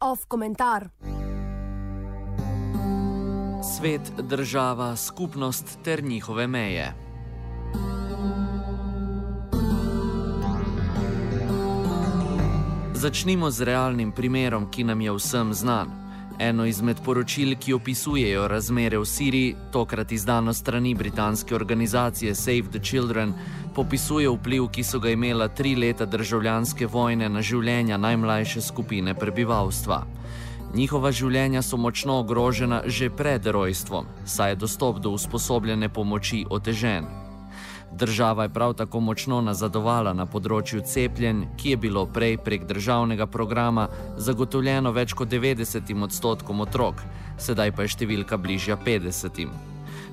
Off komentar. Svet, država, skupnost ter njihove meje. Začnimo z realnim primerom, ki nam je vsem znan. Eno izmed poročil, ki opisujejo razmere v Siriji, tokrat izdano strani britanske organizacije Save the Children, popisuje vpliv, ki so ga imela tri leta državljanske vojne na življenja najmlajše skupine prebivalstva. Njihova življenja so močno ogrožena že pred rojstvom, saj je dostop do usposobljene pomoči otežen. Država je prav tako močno nazadovala na področju cepljenj, ki je bilo prej prek državnega programa zagotovljeno več kot 90 odstotkom otrok, sedaj pa je številka bližja 50.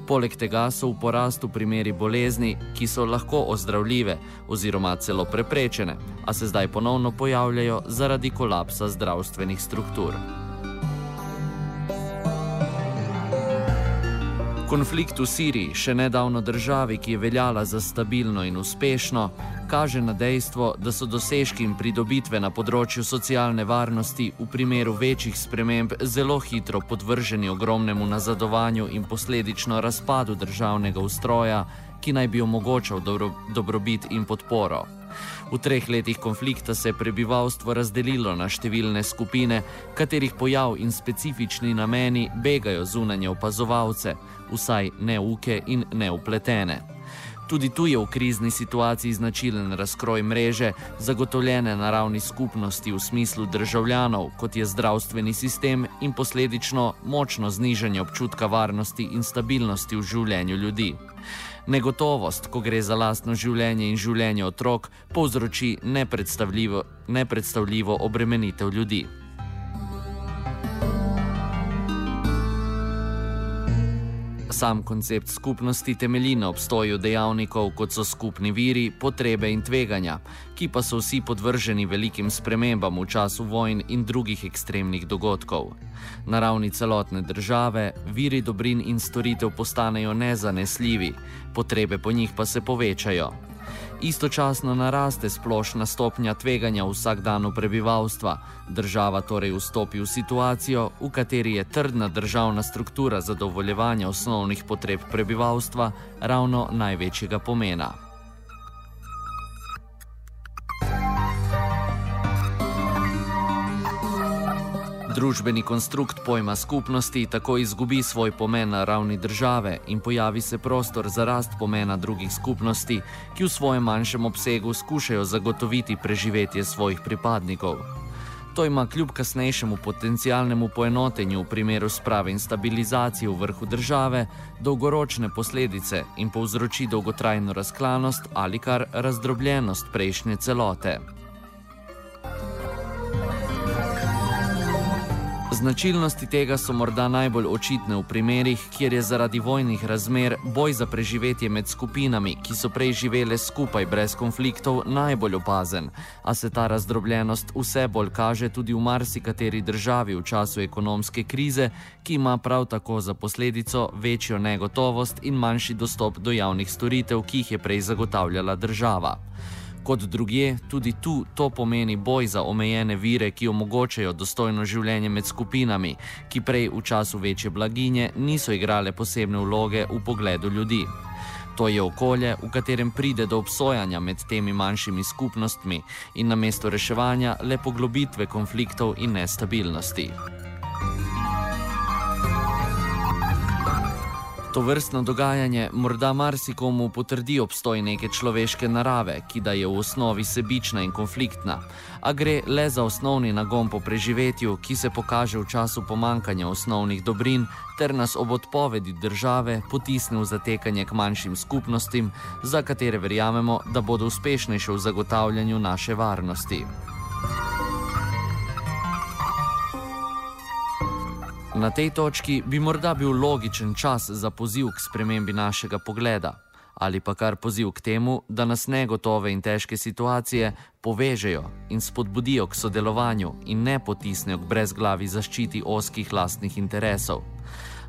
Poleg tega so v porastu primeri bolezni, ki so lahko ozdravljive oziroma celo preprečene, a se zdaj ponovno pojavljajo zaradi kolapsa zdravstvenih struktur. Konflikt v Siriji, še nedavno državi, ki je veljala za stabilno in uspešno, kaže na dejstvo, da so dosežki in pridobitve na področju socialne varnosti v primeru večjih sprememb zelo hitro podvrženi ogromnemu nazadovanju in posledično razpadu državnega ustroja, ki naj bi omogočal dobro, dobrobit in podporo. V treh letih konflikta se je prebivalstvo razdelilo na številne skupine, katerih pojav in specifični nameni begajo zunanje opazovalce, vsaj neuke in neupletene. Tudi tu je v krizni situaciji značilen razkroj mreže, zagotovljene na ravni skupnosti v smislu državljanov, kot je zdravstveni sistem in posledično močno znižanje občutka varnosti in stabilnosti v življenju ljudi. Negotovost, ko gre za lastno življenje in življenje otrok, povzroči nepredstavljivo, nepredstavljivo obremenitev ljudi. Sam koncept skupnosti temelji na obstoju dejavnikov, kot so skupni viri, potrebe in tveganja, ki pa so vsi podvrženi velikim spremembam v času vojn in drugih ekstremnih dogodkov. Na ravni celotne države viri dobrin in storitev postanejo nezanesljivi, potrebe po njih pa se povečajo. Istočasno naraste splošna stopnja tveganja vsakdanu prebivalstva. Država torej vstopi v situacijo, v kateri je trdna državna struktura zadovoljevanja osnovnih potreb prebivalstva ravno največjega pomena. Družbeni konstrukt pojma skupnosti tako izgubi svoj pomen na ravni države in pojavi se prostor za rast pomena drugih skupnosti, ki v svojem manjšem obsegu skušajo zagotoviti preživetje svojih pripadnikov. To ima kljub kasnejšemu potencialnemu poenotenju v primeru sprave in stabilizacije v vrhu države dolgoročne posledice in povzroči dolgotrajno razklanost ali kar razdrobljenost prejšnje celote. Značilnosti tega so morda najbolj očitne v primerih, kjer je zaradi vojnih razmer boj za preživetje med skupinami, ki so prej živele skupaj brez konfliktov, najbolj opazen, a se ta razdrobljenost vse bolj kaže tudi v marsikateri državi v času ekonomske krize, ki ima prav tako za posledico večjo negotovost in manjši dostop do javnih storitev, ki jih je prej zagotavljala država. Kot druge, tudi tu to pomeni boj za omejene vire, ki omogočajo dostojno življenje med skupinami, ki prej v času večje blaginje niso igrale posebne vloge v pogledu ljudi. To je okolje, v katerem pride do obsojanja med temi manjšimi skupnostmi in na mesto reševanja le poglobitve konfliktov in nestabilnosti. To vrstno dogajanje morda marsikomu potrdi obstoj neke človeške narave, ki da je v osnovi sebična in konfliktna, a gre le za osnovni nagon po preživetju, ki se pokaže v času pomankanja osnovnih dobrin, ter nas ob odpovedi države potisne v zatekanje k manjšim skupnostim, za katere verjamemo, da bodo uspešnejše v zagotavljanju naše varnosti. Na tej točki bi morda bil logičen čas za poziv k spremembi našega pogleda, ali pa kar poziv k temu, da nas negotove in težke situacije povežejo in spodbudijo k sodelovanju in ne potisnejo k brezglavi zaščiti oskih lastnih interesov.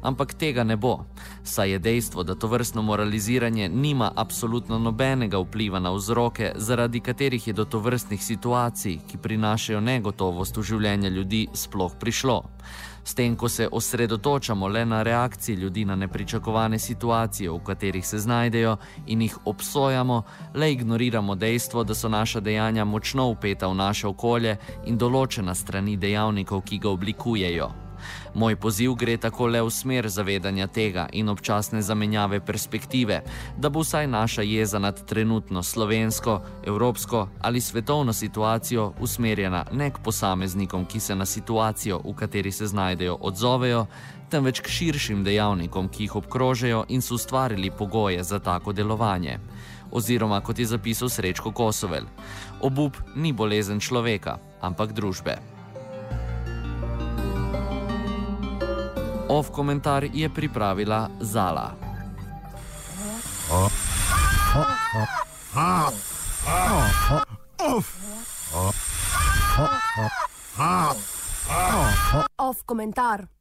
Ampak tega ne bo, saj je dejstvo, da to vrstno moraliziranje nima absolutno nobenega vpliva na vzroke, zaradi katerih je do to vrstnih situacij, ki prinašajo negotovost v življenje ljudi, sploh prišlo. S tem, ko se osredotočamo le na reakcije ljudi na nepričakovane situacije, v katerih se znajdejo in jih obsojamo, le ignoriramo dejstvo, da so naša dejanja močno upeta v naše okolje in določena strani dejavnikov, ki ga oblikujejo. Moj poziv gre tako le v smer zavedanja tega in občasne zamenjave perspektive, da bo vsaj naša jeza nad trenutno slovensko, evropsko ali svetovno situacijo usmerjena ne k posameznikom, ki se na situacijo, v kateri se znajdejo, odzovejo, temveč k širšim dejavnikom, ki jih obkrožajo in so ustvarili pogoje za tako delovanje. Oziroma, kot je zapisal Srečko Kosovel, obup ni bolezen človeka, ampak družbe. Ov komentar je pripravila Zala. Ov komentar.